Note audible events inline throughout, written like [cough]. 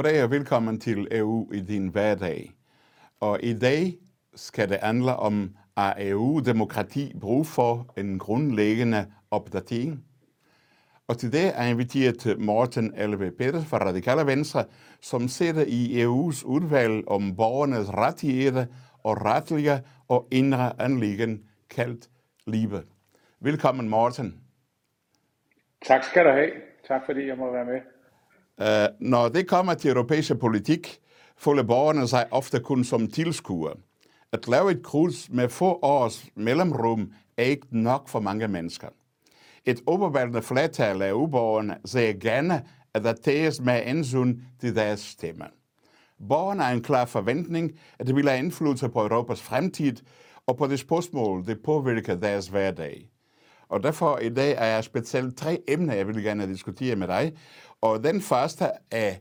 Goddag og velkommen til EU i din hverdag. Og i dag skal det handle om, at EU-demokrati brug for en grundlæggende opdatering. Og til det er inviteret Morten Elve Peters fra Radikale Venstre, som sidder i EU's udvalg om borgernes rettigheder og retlige og indre anliggende kaldt LIBE. Velkommen, Morten. Tak skal du have. Tak fordi jeg må være med. Uh, når det kommer til europæisk politik, føler borgerne sig ofte kun som tilskuere. At lave et kryds med få års mellemrum er ikke nok for mange mennesker. Et overvældende flertal af uborgerne ser gerne, at der tages med indsyn til deres stemme. Borgerne har en klar forventning, at det vil have indflydelse på Europas fremtid og på det spørgsmål, det påvirker deres hverdag. Og derfor i dag er jeg specielt tre emner, jeg vil gerne diskutere med dig. Og den første er,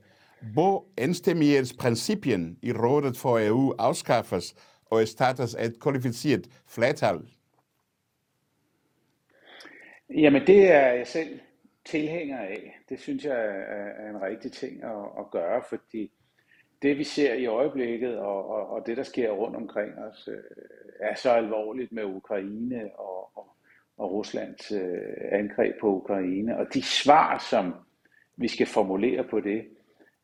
hvor enstemmighedsprincipien i Rådet for EU afskaffes og erstattes af et kvalificeret flertal. Jamen det er jeg selv tilhænger af. Det synes jeg er en rigtig ting at, at gøre, fordi det vi ser i øjeblikket og, og, og det der sker rundt omkring os øh, er så alvorligt med Ukraine og, og, og Ruslands øh, angreb på Ukraine. Og de svar, som vi skal formulere på det,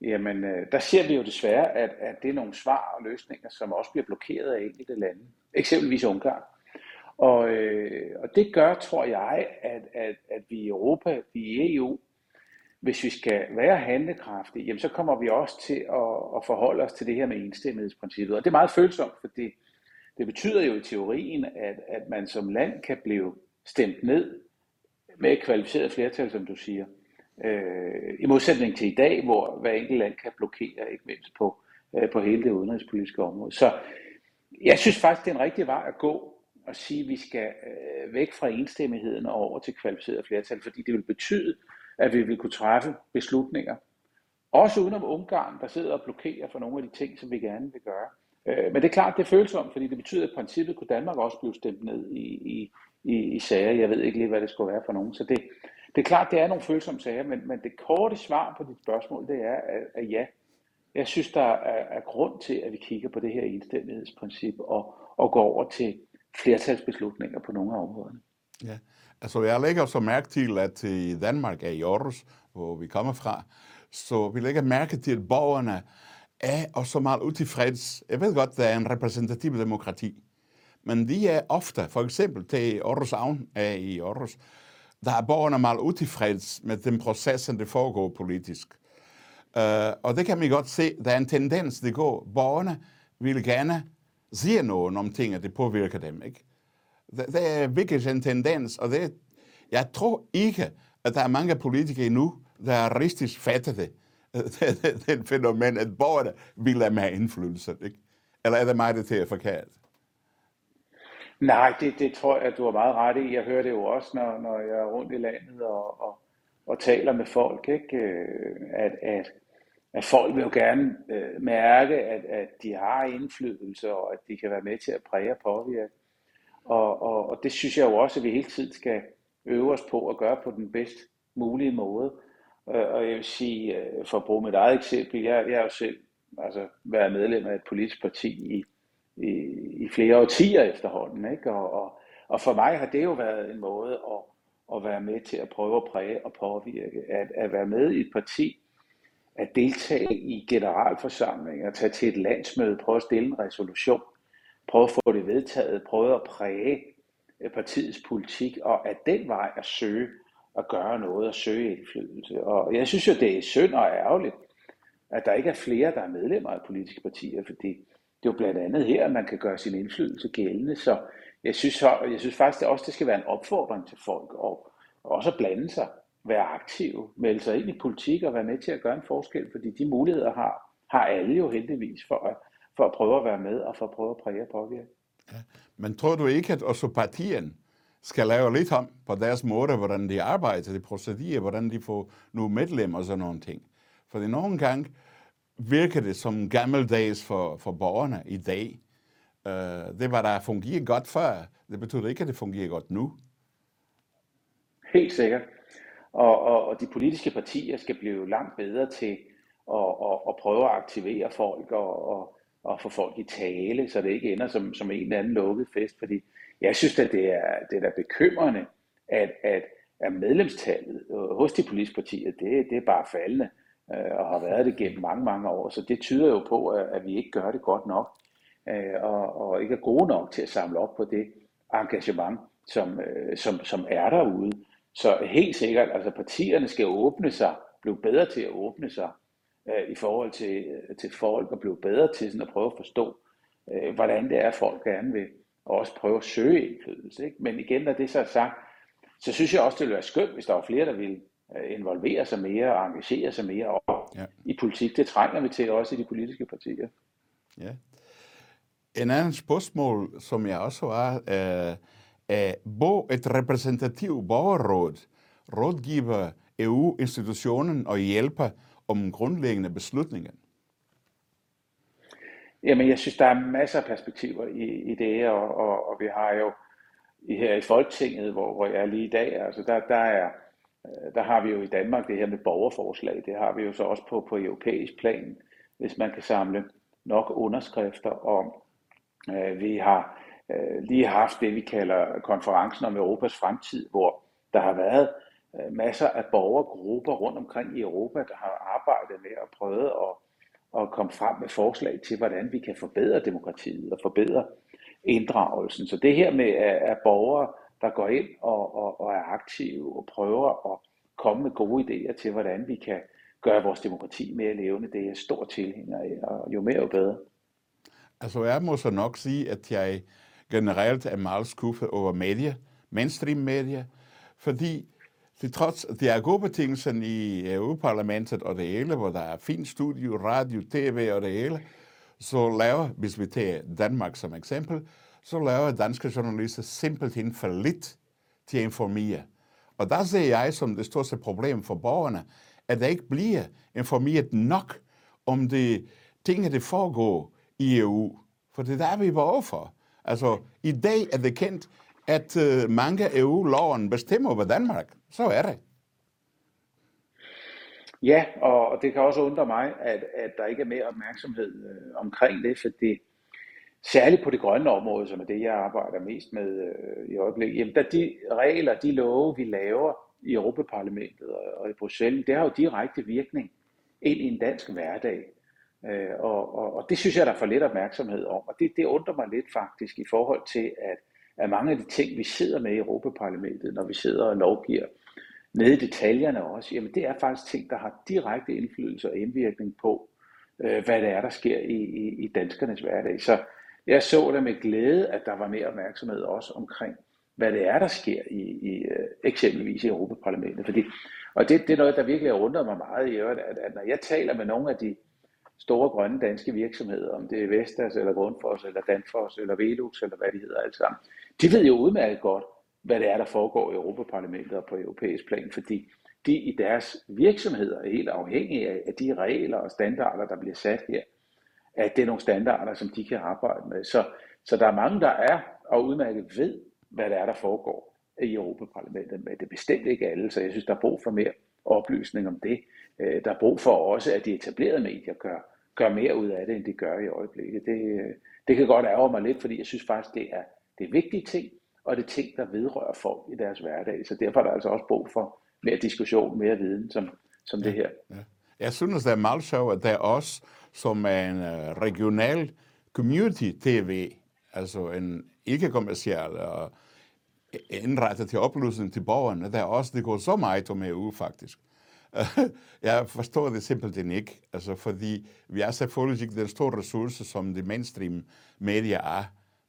jamen øh, der ser vi jo desværre, at, at det er nogle svar og løsninger, som også bliver blokeret af enkelte lande. Eksempelvis Ungarn. Og, øh, og det gør, tror jeg, at, at, at vi i Europa, vi i EU, hvis vi skal være handlekraftige, jamen så kommer vi også til at, at forholde os til det her med enstemmighedsprincippet. Og det er meget følsomt, fordi det betyder jo i teorien, at, at man som land kan blive stemt ned med et kvalificeret flertal, som du siger. Øh, I modsætning til i dag, hvor hver enkelt land kan blokere, ikke mindst på, øh, på hele det udenrigspolitiske område. Så jeg synes faktisk, det er en rigtig vej at gå at sige, at vi skal øh, væk fra enstemmigheden og over til kvalificeret flertal, fordi det vil betyde, at vi vil kunne træffe beslutninger, også udenom Ungarn, der sidder og blokerer for nogle af de ting, som vi gerne vil gøre. Øh, men det er klart, det er følsomt, fordi det betyder, at i princippet kunne Danmark også blive stemt ned i, i, i, i sager. Jeg ved ikke lige, hvad det skulle være for nogen. Så det, det er klart, det er nogle følsomme sager, men, men det korte svar på dit spørgsmål, det er, at, at ja, jeg synes, der er, er grund til, at vi kigger på det her enstemmighedsprincip og, og går over til flertalsbeslutninger på nogle af områderne. Ja, altså jeg lægger så mærke til, at i Danmark er i Aarhus, hvor vi kommer fra, så vi lægger mærke til, at borgerne er også meget utilfreds. Jeg ved godt, der er en repræsentativ demokrati, men de er ofte, for eksempel til Aarhus Avn er i Aarhus, der er borgerne meget utilfreds med den proces, som det foregår politisk. Uh, og det kan man godt se, der er en tendens, det går. Borgerne vil gerne sige noget om ting, at det påvirker dem. Ikke? Det, det er virkelig en tendens, og det, jeg tror ikke, at der er mange politikere endnu, der er rigtig fattet det. [laughs] det fænomen, at borgerne vil have mere indflydelse. Ikke? Eller er det mig, det er forkert? Nej, det, det tror jeg, at du har meget ret i. Jeg hører det jo også, når, når jeg er rundt i landet og, og, og taler med folk, ikke? Øh, at, at, at folk vil jo gerne øh, mærke, at, at de har indflydelse, og at de kan være med til at præge og påvirke. Og, og, og det synes jeg jo også, at vi hele tiden skal øve os på at gøre på den bedst mulige måde. Øh, og jeg vil sige, øh, for at bruge mit eget eksempel, jeg, jeg har jo selv altså, været medlem af et politisk parti i i, i flere årtier efterhånden. Ikke? Og, og, og for mig har det jo været en måde at, at være med til at prøve at præge og påvirke. At, at være med i et parti, at deltage i generalforsamlinger, tage til et landsmøde, prøve at stille en resolution, prøve at få det vedtaget, prøve at præge øh, partiets politik, og at den vej at søge at gøre noget og søge indflydelse. Og jeg synes jo, det er synd og ærgerligt, at der ikke er flere, der er medlemmer af politiske partier, fordi det er jo blandt andet her, at man kan gøre sin indflydelse gældende. Så jeg synes, jeg synes faktisk det også, det skal være en opfordring til folk, og, og også at blande sig, være aktiv, melde sig ind i politik og være med til at gøre en forskel, fordi de muligheder har, har alle jo heldigvis for at, for at prøve at være med og for at prøve at præge og påvirke. Ja. Men tror du ikke, at også partierne skal lave lidt om på deres måde, hvordan de arbejder, de procedurer, hvordan de får nogle medlemmer og sådan nogle ting? Fordi nogle gange, virker det som gammeldags for, for borgerne i dag. Uh, det var der fungerer godt før. Det betyder ikke, at det fungerer godt nu. Helt sikkert. Og, og, og de politiske partier skal blive langt bedre til at, og, og prøve at aktivere folk og, og, og få folk i tale, så det ikke ender som, som en eller anden lukket fest. Fordi jeg synes at det er, det er da bekymrende, at, at, at medlemstallet øh, hos de politiske partier, det, det er bare faldende øh, og har været det gennem mange, mange år. Så det tyder jo på, at, at vi ikke gør det godt nok øh, og, og ikke er gode nok til at samle op på det engagement, som, øh, som, som er derude. Så helt sikkert, altså partierne skal åbne sig, blive bedre til at åbne sig øh, i forhold til, øh, til folk, og blive bedre til sådan at prøve at forstå, øh, hvordan det er, folk gerne vil, og også prøve at søge indflydelse. Ikke? Men igen, når det så er sagt, så synes jeg også, det ville være skønt, hvis der var flere, der ville involvere sig mere og engagere sig mere op ja. i politik. Det trænger vi til også i de politiske partier. Ja. En anden spørgsmål, som jeg også har, er, er hvor et repræsentativt borgerråd rådgiver EU-institutionen og hjælper om grundlæggende beslutninger? Jamen, jeg synes, der er masser af perspektiver i, i det, og, og, og vi har jo i, her i Folketinget, hvor, hvor jeg er lige i dag, altså der, der, er, Øh, der har vi jo i Danmark det her med borgerforslag, det har vi jo så også på, på europæisk plan, hvis man kan samle nok underskrifter om. Øh, vi har øh, lige haft det, vi kalder konferencen om Europas fremtid, hvor der har været øh, masser af borgergrupper rundt omkring i Europa, der har arbejdet med at prøve at, at komme frem med forslag til, hvordan vi kan forbedre demokratiet og forbedre inddragelsen. Så det her med at borgere, der går ind og, og, og er aktive og prøver at komme med gode idéer til, hvordan vi kan gøre vores demokrati mere levende, det er jeg stor tilhænger af, og jo mere jo bedre. Altså jeg må så nok sige, at jeg generelt er meget skuffet over medier, mainstream medier, fordi til trods, at der er gode betingelser i EU-parlamentet og det hele, hvor der er fint studio, radio, tv og det hele, så laver, hvis vi tager Danmark som eksempel, så laver danske journalister simpelthen for lidt til at informere. Og der ser jeg som det største problem for borgerne, at der ikke bliver informeret nok om de ting, der foregår i EU. For det er der, vi var overfor. Altså, i dag er det kendt, at uh, mange EU-loven bestemmer over Danmark. Så er det. Ja, og det kan også undre mig, at, at der ikke er mere opmærksomhed øh, omkring det, fordi særligt på det grønne område, som er det, jeg arbejder mest med øh, i øjeblikket, jamen der de regler, de love, vi laver i Europaparlamentet og, og i Bruxelles, det har jo direkte virkning ind i en dansk hverdag. Øh, og, og, og det synes jeg, der er for lidt opmærksomhed om, og det, det undrer mig lidt faktisk i forhold til, at, at mange af de ting, vi sidder med i Europaparlamentet, når vi sidder og lovgiver, nede i detaljerne også, jamen det er faktisk ting, der har direkte indflydelse og indvirkning på, øh, hvad det er, der sker i, i, i danskernes hverdag. Så jeg så da med glæde, at der var mere opmærksomhed også omkring, hvad det er, der sker i, i øh, eksempelvis i Europaparlamentet. Fordi, og det, det er noget, der virkelig har undret mig meget i øvrigt, at, at når jeg taler med nogle af de store grønne danske virksomheder, om det er Vestas eller Grundfos eller Danfoss eller Velux eller hvad de hedder alt sammen, de ved jo udmærket godt, hvad det er, der foregår i Europaparlamentet og på europæisk plan, fordi de i deres virksomheder er helt afhængige af, at de regler og standarder, der bliver sat her, at det er nogle standarder, som de kan arbejde med. Så, så der er mange, der er og udmærket ved, hvad det er, der foregår i Europaparlamentet, men det er bestemt ikke alle, så jeg synes, der er brug for mere oplysning om det. Øh, der er brug for også, at de etablerede medier gør, gør mere ud af det, end de gør i øjeblikket. Det, øh, det kan godt ærge mig lidt, fordi jeg synes faktisk, det er, det er vigtige ting, og det er ting, der vedrører folk i deres hverdag. Så derfor er der altså også brug for mere diskussion, mere viden som, som det her. Ja. Jeg synes, det er meget sjovt, at der er også, som er en uh, regional community-tv, altså en ikke-kommerciel og indrettet til oplysning til borgerne, der også, det går så meget om EU faktisk. [laughs] jeg forstår det simpelthen ikke, altså fordi vi er selvfølgelig ikke den store ressource, som de mainstream medier er,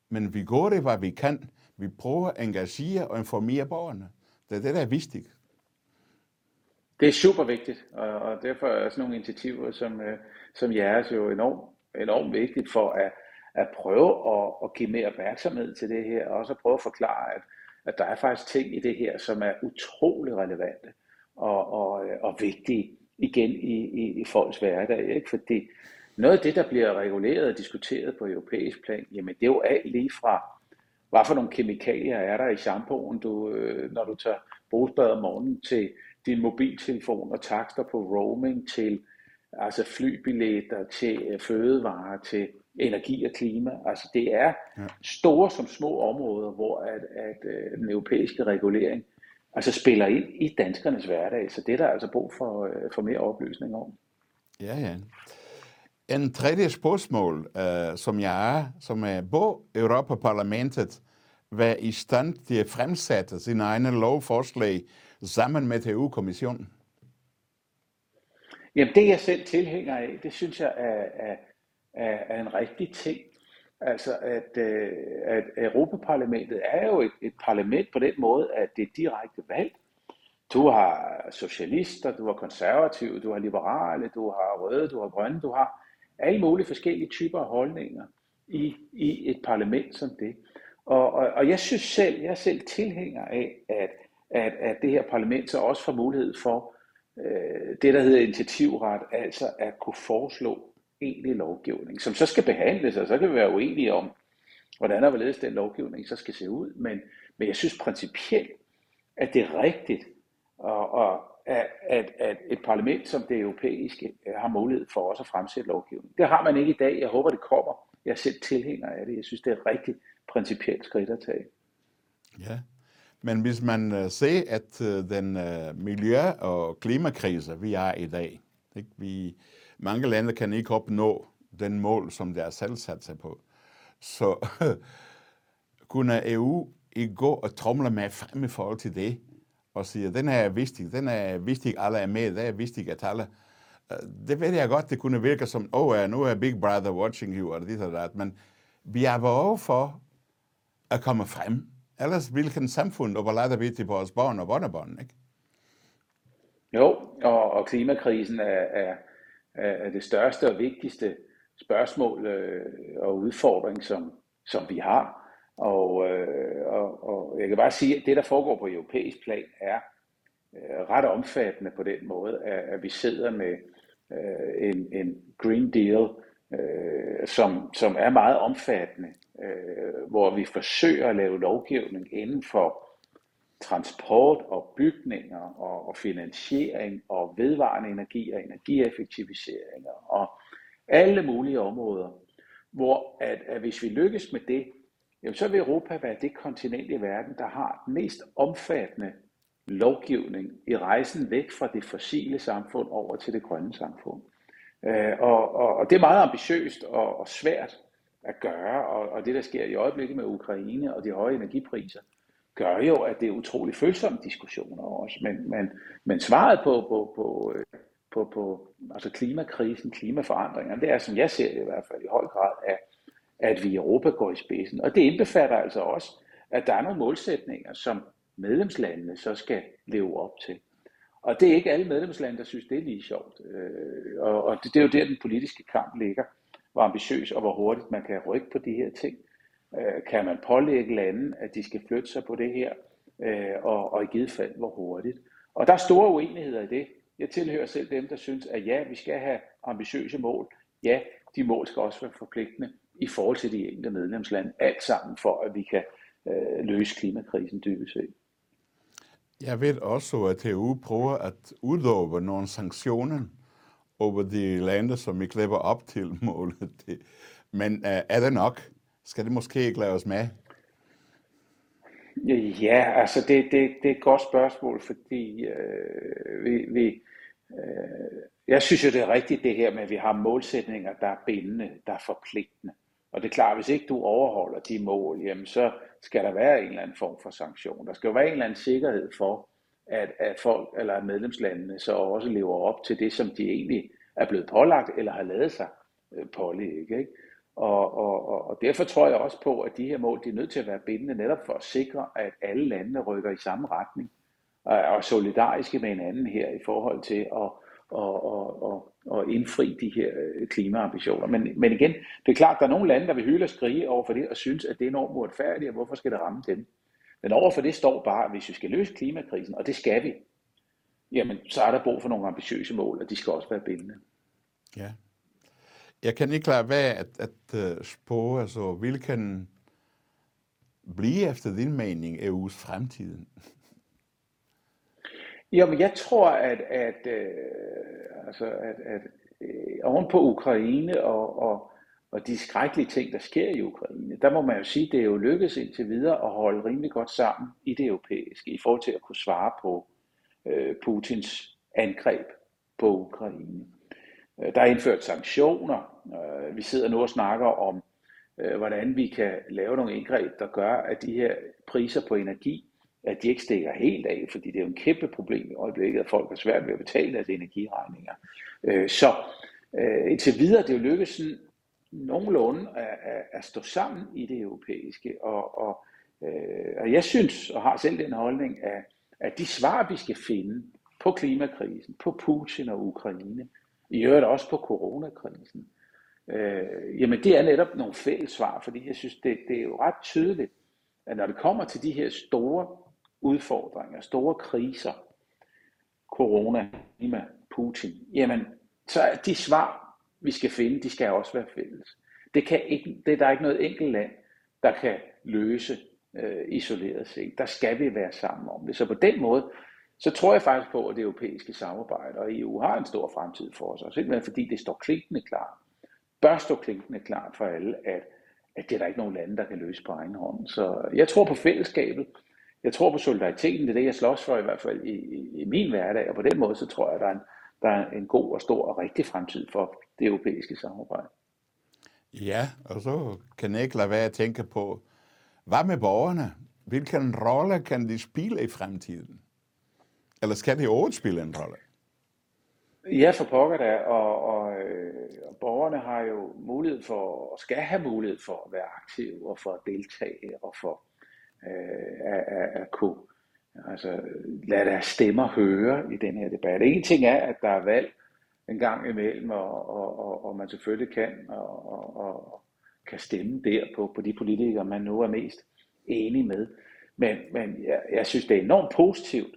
men vi går det, hvad vi kan. Vi prøver at engagere og informere borgerne. Det er det, der er vigtigt. Det er super vigtigt, og, derfor er sådan nogle initiativer som, øh, som jeres jo enormt, enormt vigtigt for at, at prøve at, at give mere opmærksomhed til det her, og også at prøve at forklare, at, at der er faktisk ting i det her, som er utrolig relevante og, og, øh, og vigtige igen i, i, i folks hverdag. Ikke? Fordi noget af det, der bliver reguleret og diskuteret på europæisk plan, jamen det er jo alt lige fra, hvad for nogle kemikalier er der i shampooen, du, øh, når du tager brugsbad om morgenen, til din mobiltelefon og takster på roaming, til altså flybilletter til fødevarer, til energi og klima. Altså det er store som små områder, hvor at, at den europæiske regulering altså spiller ind i danskernes hverdag. Så det er der altså brug for, for mere oplysning om. Ja, ja. En tredje spørgsmål, uh, som jeg er, som er, hvor Europaparlamentet være i stand til at fremsætte sine egne lovforslag sammen med EU-kommissionen? Jamen det er jeg selv tilhænger af. Det synes jeg er, er, er, er en rigtig ting. Altså at, øh, at Europaparlamentet er jo et, et parlament på den måde, at det er direkte valgt. Du har socialister, du har konservative, du har liberale, du har røde, du har grønne, du har alle mulige forskellige typer af holdninger i, i et parlament som det. Og, og, og jeg synes selv, jeg er selv tilhænger af, at, at, at det her parlament så også får mulighed for øh, det, der hedder initiativret, altså at kunne foreslå egentlig lovgivning, som så skal behandles, og så kan vi være uenige om, hvordan og hvorledes den lovgivning så skal se ud. Men, men jeg synes principielt, at det er rigtigt, og, og at, at, at et parlament som det europæiske har mulighed for også at fremsætte lovgivning. Det har man ikke i dag. Jeg håber, det kommer. Jeg er selv tilhænger af det. Jeg synes, det er rigtigt, principielt skridt at tage. Ja, men hvis man øh, ser, at øh, den øh, miljø- og klimakrise, vi har i dag, ikke? Vi, mange lande kan ikke opnå den mål, som der selv sat sig på. Så [laughs] kunne EU ikke gå og tromle med frem i forhold til det, og sige, den er vigtig, den er vigtig, alle er med, det er vigtigt, at alle... Det ved jeg godt, det kunne virke som, åh, oh, nu er Big Brother watching you, og det og det, men vi har behov for at komme frem. Ellers hvilken samfund overlader vi til vores børn og børnebørn, ikke? Jo, og, og klimakrisen er, er, er det største og vigtigste spørgsmål øh, og udfordring, som, som vi har. Og, øh, og, og jeg kan bare sige, at det, der foregår på europæisk plan, er øh, ret omfattende på den måde, at, at vi sidder med øh, en, en Green Deal, øh, som, som er meget omfattende, øh, hvor vi forsøger at lave lovgivning inden for transport og bygninger og, og finansiering og vedvarende energi og energieffektiviseringer og alle mulige områder, hvor at, at hvis vi lykkes med det, jamen så vil Europa være det kontinent i verden, der har den mest omfattende lovgivning i rejsen væk fra det fossile samfund over til det grønne samfund. Øh, og, og, og det er meget ambitiøst og, og svært at gøre, og, og det der sker i øjeblikket med Ukraine og de høje energipriser, gør jo, at det er utrolig følsomme diskussioner også. Men, men, men svaret på, på, på, øh, på, på altså klimakrisen, klimaforandringerne, det er, som jeg ser det i hvert fald i høj grad, at, at vi i Europa går i spidsen. Og det indbefatter altså også, at der er nogle målsætninger, som medlemslandene så skal leve op til. Og det er ikke alle medlemslande, der synes, det er lige sjovt. Øh, og, og det, det er jo der, den politiske kamp ligger. Hvor ambitiøs og hvor hurtigt man kan rykke på de her ting. Øh, kan man pålægge lande, at de skal flytte sig på det her, øh, og, og i givet fald, hvor hurtigt. Og der er store uenigheder i det. Jeg tilhører selv dem, der synes, at ja, vi skal have ambitiøse mål. Ja, de mål skal også være forpligtende i forhold til de enkelte medlemslande. Alt sammen for, at vi kan øh, løse klimakrisen dybest set. Jeg ved også, at EU prøver at udøve nogle sanktioner over de lande, som ikke lever op til [laughs] målet. Men uh, er det nok? Skal det måske ikke lade os med? Ja, altså det, det, det er et godt spørgsmål, fordi øh, vi, vi, øh, jeg synes jo, det er rigtigt det her med, at vi har målsætninger, der er bindende, der er forpligtende. Og det er klart, hvis ikke du overholder de mål, jamen så skal der være en eller anden form for sanktion. Der skal jo være en eller anden sikkerhed for, at, at folk eller medlemslandene så også lever op til det, som de egentlig er blevet pålagt eller har lavet sig øh, pålægge. Ikke? Og, og, og derfor tror jeg også på, at de her mål de er nødt til at være bindende netop for at sikre, at alle landene rykker i samme retning og er solidariske med hinanden her i forhold til at, og, og, og, og indfri de her øh, klimaambitioner. Men, men igen, det er klart, at der er nogle lande, der vil hylde og skrige over for det og synes, at det er enormt uretfærdigt, og hvorfor skal det ramme dem? Men overfor det står bare, at hvis vi skal løse klimakrisen, og det skal vi, jamen så er der brug for nogle ambitiøse mål, og de skal også være bindende. Ja. Jeg kan ikke lade være at, at uh, altså, hvilken blive efter din mening EU's fremtid? Jamen, jeg tror, at, at, øh, altså, at, at øh, oven på Ukraine og, og, og de skrækkelige ting, der sker i Ukraine, der må man jo sige, det er jo lykkedes indtil videre at holde rimelig godt sammen i det europæiske, i forhold til at kunne svare på øh, Putins angreb på Ukraine. Øh, der er indført sanktioner. Øh, vi sidder nu og snakker om, øh, hvordan vi kan lave nogle indgreb, der gør, at de her priser på energi, at de ikke stikker helt af, fordi det er jo en kæmpe problem i øjeblikket, at folk har svært ved at betale deres energiregninger. Øh, så øh, indtil videre det er jo lykkedes sådan nogenlunde at, at, at stå sammen i det europæiske, og, og, øh, og jeg synes, og har selv den holdning, at, at de svar, vi skal finde på klimakrisen, på Putin og Ukraine, i øvrigt også på coronakrisen, øh, jamen det er netop nogle fælles svar, fordi jeg synes, det, det er jo ret tydeligt, at når det kommer til de her store udfordringer, store kriser, corona, klima, Putin, jamen så er de svar, vi skal finde, de skal også være fælles. Det, kan ikke, det der er ikke noget enkelt land, der kan løse øh, isoleret set. Der skal vi være sammen om det. Så på den måde, så tror jeg faktisk på, at det europæiske samarbejde og EU har en stor fremtid for os, og simpelthen fordi det står klinkende klart, bør stå klinkende klart for alle, at, at det er der ikke nogen lande, der kan løse på egen hånd. Så jeg tror på fællesskabet, jeg tror på solidariteten, det er det, jeg slås for i hvert fald i, i, i min hverdag, og på den måde, så tror jeg, der er, en, der er en god og stor og rigtig fremtid for det europæiske samarbejde. Ja, og så kan jeg ikke lade være at tænke på, hvad med borgerne? Hvilken rolle kan de spille i fremtiden? Eller skal det overhovedet spille en rolle? Ja, for pokker da, og, og, øh, og borgerne har jo mulighed for, og skal have mulighed for at være aktive, og for at deltage, og for øh, at, at, at kunne altså, lade deres stemmer høre i den her debat. En ting er, at der er valg en gang imellem, og, og, og, og man selvfølgelig kan, og, og, og kan stemme der på, på de politikere, man nu er mest enig med. Men, men jeg, jeg synes, det er enormt positivt,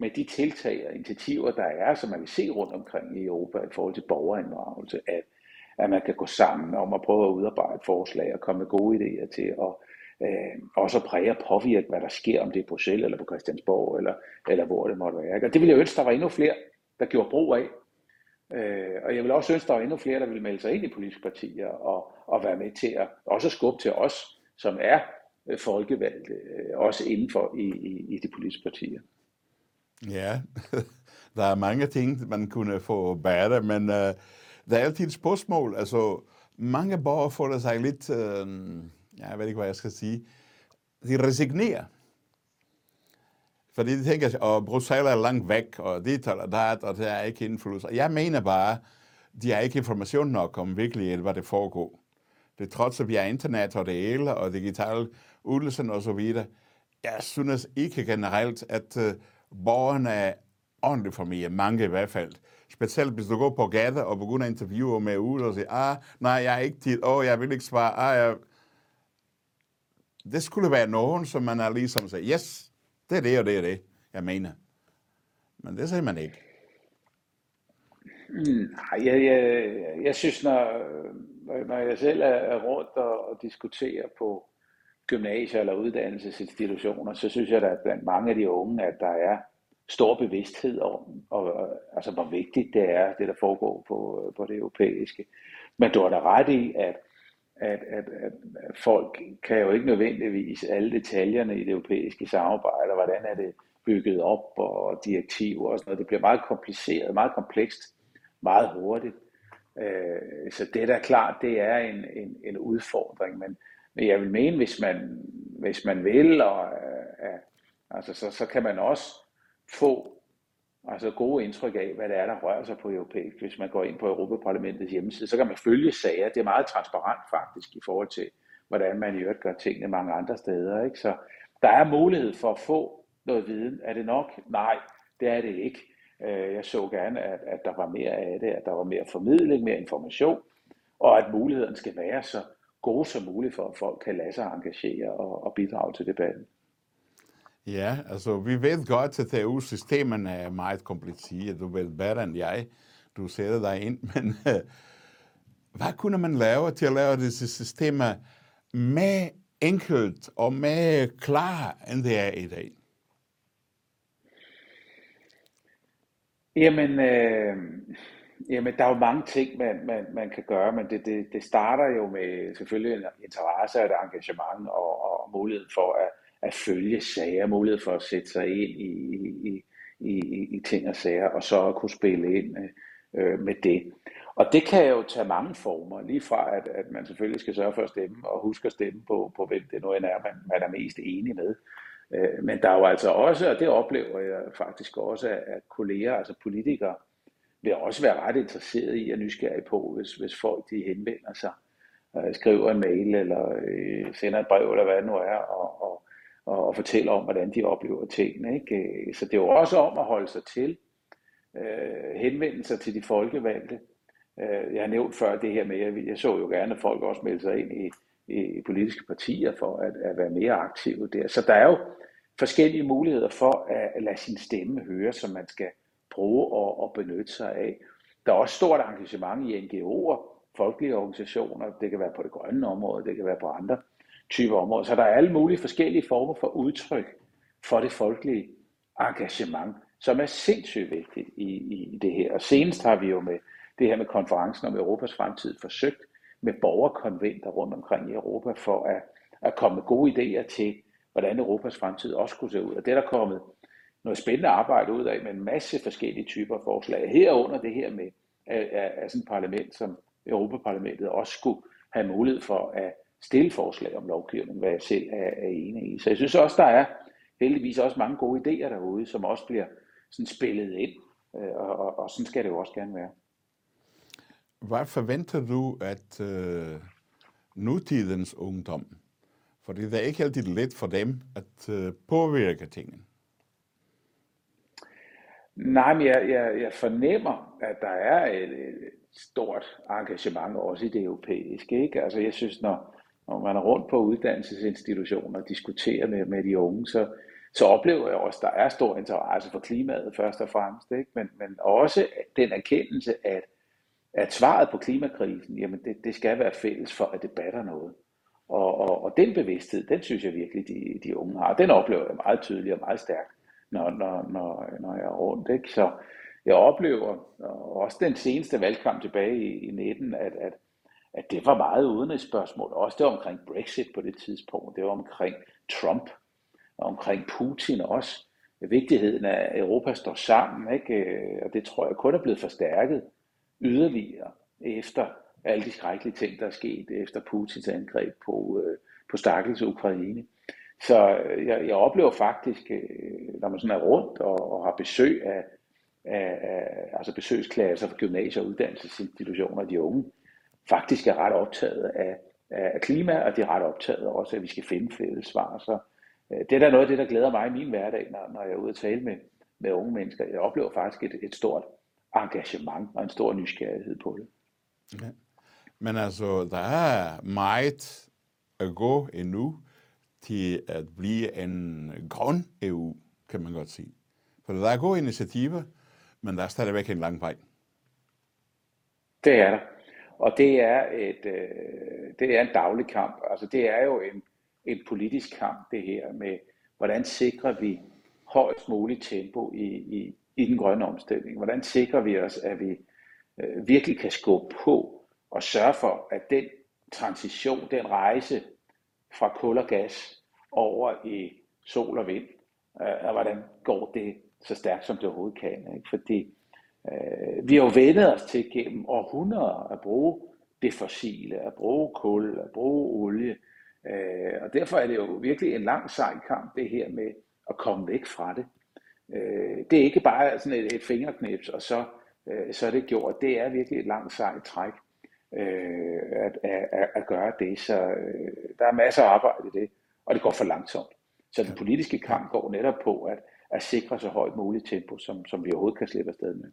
med de tiltag og initiativer, der er, som man kan se rundt omkring i Europa i forhold til borgerinddragelse, at, at man kan gå sammen om at prøve at udarbejde forslag og komme med gode idéer til at øh, også præge og påvirke, hvad der sker, om det er på Bruxelles eller på Christiansborg, eller, eller hvor det måtte være. Og det ville jeg ønske, der var endnu flere, der gjorde brug af. Øh, og jeg vil også ønske, der var endnu flere, der ville melde sig ind i politiske partier og, og være med til at også skubbe til os, som er øh, folkevalgte, øh, også inden for i, i, i de politiske partier. Ja, [laughs] der er mange ting, man kunne få bedre, men uh, der er altid et spørgsmål. Altså, mange borgere føler sig lidt, uh, jeg ved ikke, hvad jeg skal sige, de resignerer. Fordi de tænker, at Bruxelles er langt væk, og det og dat, og der er ikke indflydelse. Jeg mener bare, de har ikke information nok om virkelig, hvad det foregår. Det er trods, at vi har internet og det hele, og digital udløsning og så videre. Jeg synes ikke generelt, at uh, borgerne er ordentligt for mig, mange i hvert fald. Specielt hvis du går på gader og begynder at interviewe med ud og siger, ah, nej, jeg er ikke tid, åh, oh, jeg vil ikke svare, ah, jeg... Det skulle være nogen, som man er ligesom siger, yes, det er det, og det er det, jeg mener. Men det siger man ikke. Mm, nej, jeg, jeg, jeg synes, når, når jeg selv er rundt og, og diskuterer på gymnasier eller uddannelsesinstitutioner, så synes jeg, at blandt mange af de unge, at der er stor bevidsthed om, og, altså, hvor vigtigt det er, det der foregår på, på det europæiske. Men du har da ret i, at, at, at, at folk kan jo ikke nødvendigvis alle detaljerne i det europæiske samarbejde, og hvordan er det bygget op, og direktiver og sådan noget. Det bliver meget kompliceret, meget komplekst, meget hurtigt. Øh, så det er da klart, det er en, en, en udfordring, men men jeg vil mene, hvis man, hvis man vil, og, øh, altså, så, så kan man også få altså gode indtryk af, hvad det er, der rører sig på europæisk. Hvis man går ind på Europaparlamentets hjemmeside, så kan man følge sager. Det er meget transparent faktisk i forhold til, hvordan man i øvrigt gør tingene mange andre steder. Ikke? Så der er mulighed for at få noget viden. Er det nok? Nej, det er det ikke. Øh, jeg så gerne, at, at der var mere af det, at der var mere formidling, mere information, og at mulighederne skal være så gode som muligt, for at folk kan lade sig engagere og, og bidrage til debatten. Ja, altså vi ved godt, at EU-systemerne er meget kompliceret. Du ved bedre end jeg. Du sætter dig ind, [laughs] men øh, hvad kunne man lave til at lave disse systemer mere enkelt og mere klar, end det er i dag? Jamen, øh, Jamen, der er jo mange ting, man, man, man kan gøre, men det, det, det starter jo med selvfølgelig en interesse og et engagement og, og mulighed for at, at følge sager, mulighed for at sætte sig ind i, i, i, i ting og sager, og så at kunne spille ind øh, med det. Og det kan jo tage mange former, lige fra at, at man selvfølgelig skal sørge for at stemme, og huske at stemme på, på hvem det nu end er, man, man er mest enig med. Øh, men der er jo altså også, og det oplever jeg faktisk også, at kolleger, altså politikere, vil også være ret interesseret i at nysgerrige på, hvis, hvis folk de henvender sig, øh, skriver en mail eller øh, sender et brev eller hvad det nu er, og, og, og, og fortæller om, hvordan de oplever tingene. Ikke? Øh, så det er jo også om at holde sig til, øh, henvende sig til de folkevalgte. Øh, jeg har nævnt før det her med, at jeg så jo gerne, at folk også meldte sig ind i, i politiske partier for at, at være mere aktive der. Så der er jo forskellige muligheder for at lade sin stemme høre, som man skal bruge og, og benytte sig af. Der er også stort engagement i NGO'er, folkelige organisationer, det kan være på det grønne område, det kan være på andre type områder. Så der er alle mulige forskellige former for udtryk for det folkelige engagement, som er sindssygt vigtigt i, i det her. Og senest har vi jo med det her med konferencen om Europas fremtid forsøgt med borgerkonventer rundt omkring i Europa for at, at komme med gode idéer til, hvordan Europas fremtid også kunne se ud. Og det er der kommet noget spændende arbejde ud af med en masse forskellige typer forslag. Herunder det her med, at, at sådan et parlament som Europaparlamentet også skulle have mulighed for at stille forslag om lovgivning, hvad jeg selv er, er enig i. Så jeg synes også, der er heldigvis også mange gode idéer derude, som også bliver sådan spillet ind, øh, og, og, og sådan skal det jo også gerne være. Hvad forventer du, at øh, nutidens ungdom, fordi det er ikke altid let for dem at øh, påvirke tingene, Nej, men jeg, jeg, jeg fornemmer, at der er et, et stort engagement også i det europæiske. Ikke? Altså jeg synes, når, når man er rundt på uddannelsesinstitutioner og diskuterer med, med de unge, så, så oplever jeg også, at der er stor interesse for klimaet først og fremmest. Ikke? Men, men også den erkendelse, at, at svaret på klimakrisen, jamen det, det skal være fælles for, at det batter noget. Og, og, og den bevidsthed, den synes jeg virkelig, de, de unge har. Den oplever jeg meget tydeligt og meget stærkt når, når, når, når jeg er rundt. Ikke? Så jeg oplever, og også den seneste valgkamp tilbage i, i 19, at, at, at det var meget uden et spørgsmål. Også det var omkring Brexit på det tidspunkt. Det var omkring Trump og omkring Putin også. Vigtigheden af, at Europa står sammen, ikke? Øh, og det tror jeg kun er blevet forstærket yderligere efter alle de skrækkelige ting, der er sket efter Putins angreb på, øh, på stakkels Ukraine. Så øh, jeg, jeg oplever faktisk, når man sådan er rundt og, og har besøg af, af, af altså besøgsklasser fra gymnasier og uddannelsesinstitutioner, de unge faktisk er ret optaget af, af klima, og de er ret optaget også, at vi skal finde fælles svar. Så øh, det er da noget af det, der glæder mig i min hverdag, når, når jeg er ude at tale med, med unge mennesker. Jeg oplever faktisk et, et stort engagement og en stor nysgerrighed på det. Ja. Men altså, der er meget at gå endnu til at blive en grøn EU, kan man godt sige. For der er gode initiativer, men der er stadigvæk en lang vej. Det er der. Og det er, et, øh, det er en daglig kamp. Altså det er jo en, en politisk kamp, det her med, hvordan sikrer vi højst muligt tempo i, i, i den grønne omstilling? Hvordan sikrer vi os, at vi øh, virkelig kan skubbe på og sørge for, at den transition, den rejse fra kul og gas over i sol og vind, øh, og hvordan går det så stærkt, som det overhovedet kan. Ikke? Fordi øh, vi har jo vendet os til gennem århundreder at bruge det fossile, at bruge kul, at bruge olie, øh, og derfor er det jo virkelig en lang sej kamp, det her med at komme væk fra det. Øh, det er ikke bare sådan et, et fingerknips, og så, øh, så er det gjort. Det er virkelig et langt sejt træk øh, at, at, at gøre det. Så øh, der er masser af arbejde i det, og det går for langsomt. Så den politiske kamp går netop på at, at sikre så højt muligt tempo, som, som vi overhovedet kan slippe afsted med.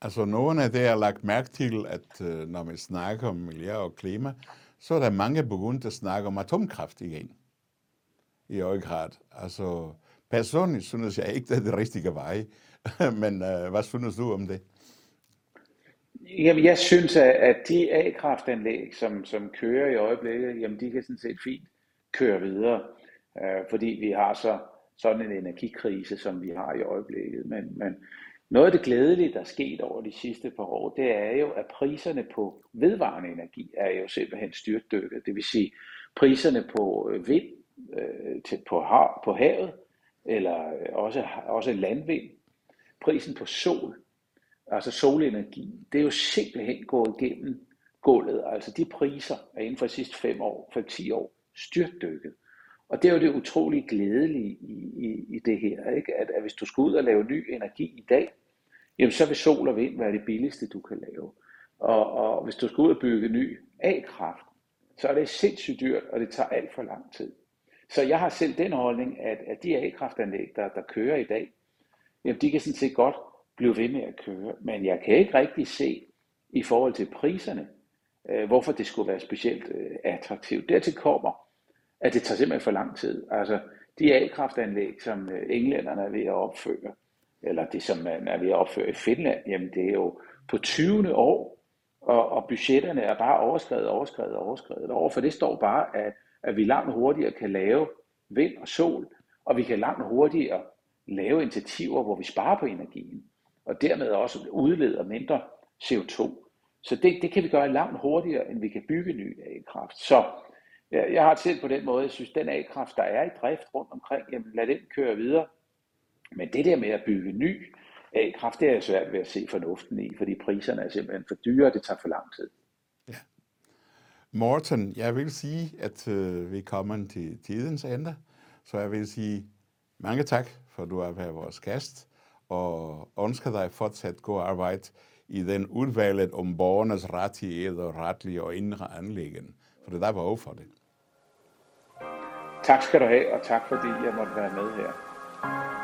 Altså nogen af det, jeg har lagt mærke til, at øh, når man snakker om miljø og klima, så er der mange begyndt at snakke om atomkraft igen. I høj grad. Altså personligt synes jeg ikke, det er det rigtige vej. [laughs] Men øh, hvad synes du om det? Jamen, jeg synes, at de A-kraftanlæg, som, som kører i øjeblikket, jamen, de kan sådan set fint køre videre, øh, fordi vi har så sådan en energikrise, som vi har i øjeblikket. Men, men, noget af det glædelige, der er sket over de sidste par år, det er jo, at priserne på vedvarende energi er jo simpelthen styrtdykket. Det vil sige, priserne på øh, vind øh, til, på, hav, på havet, eller øh, også, også landvind, prisen på sol, altså solenergi, det er jo simpelthen gået igennem gulvet. Altså de priser er inden for de sidste 5 år, for 10 år, styrtdykket. Og det er jo det utrolig glædelige i, i, i det her, ikke? At, at hvis du skal ud og lave ny energi i dag, jamen så vil sol og vind være det billigste, du kan lave. Og, og hvis du skal ud og bygge ny A-kraft, så er det sindssygt dyrt, og det tager alt for lang tid. Så jeg har selv den holdning, at, at de A-kraftanlæg, der, der kører i dag, jamen de kan sådan set godt blive ved med at køre. Men jeg kan ikke rigtig se i forhold til priserne, øh, hvorfor det skulle være specielt øh, attraktivt. Dertil kommer, at det tager simpelthen for lang tid. Altså, de A-kraftanlæg, som øh, englænderne er ved at opføre, eller det, som man er ved at opføre i Finland, jamen det er jo på 20. år, og, og budgetterne er bare overskrevet, overskrevet, overskrevet. Overfor det står bare, at, at vi langt hurtigere kan lave vind og sol, og vi kan langt hurtigere lave initiativer, hvor vi sparer på energien, og dermed også udleder mindre CO2. Så det, det kan vi gøre langt hurtigere, end vi kan bygge ny A-kraft. Så jeg, jeg har det selv på den måde, jeg synes, den A-kraft, der er i drift rundt omkring, jamen lad den køre videre. Men det der med at bygge ny A-kraft, det er jeg svært ved at se fornuften i, fordi priserne er simpelthen for dyre, og det tager for lang tid. Ja. Morten, jeg vil sige, at øh, vi kommer til tidens ende, så jeg vil sige mange tak, for du har været vores gæst, og ønsker dig fortsat god arbejde i den udvalget om borgernes rettigheder, retlige og indre anlæggen, for det der var behov for det. Tak skal du have, og tak fordi jeg måtte være med her.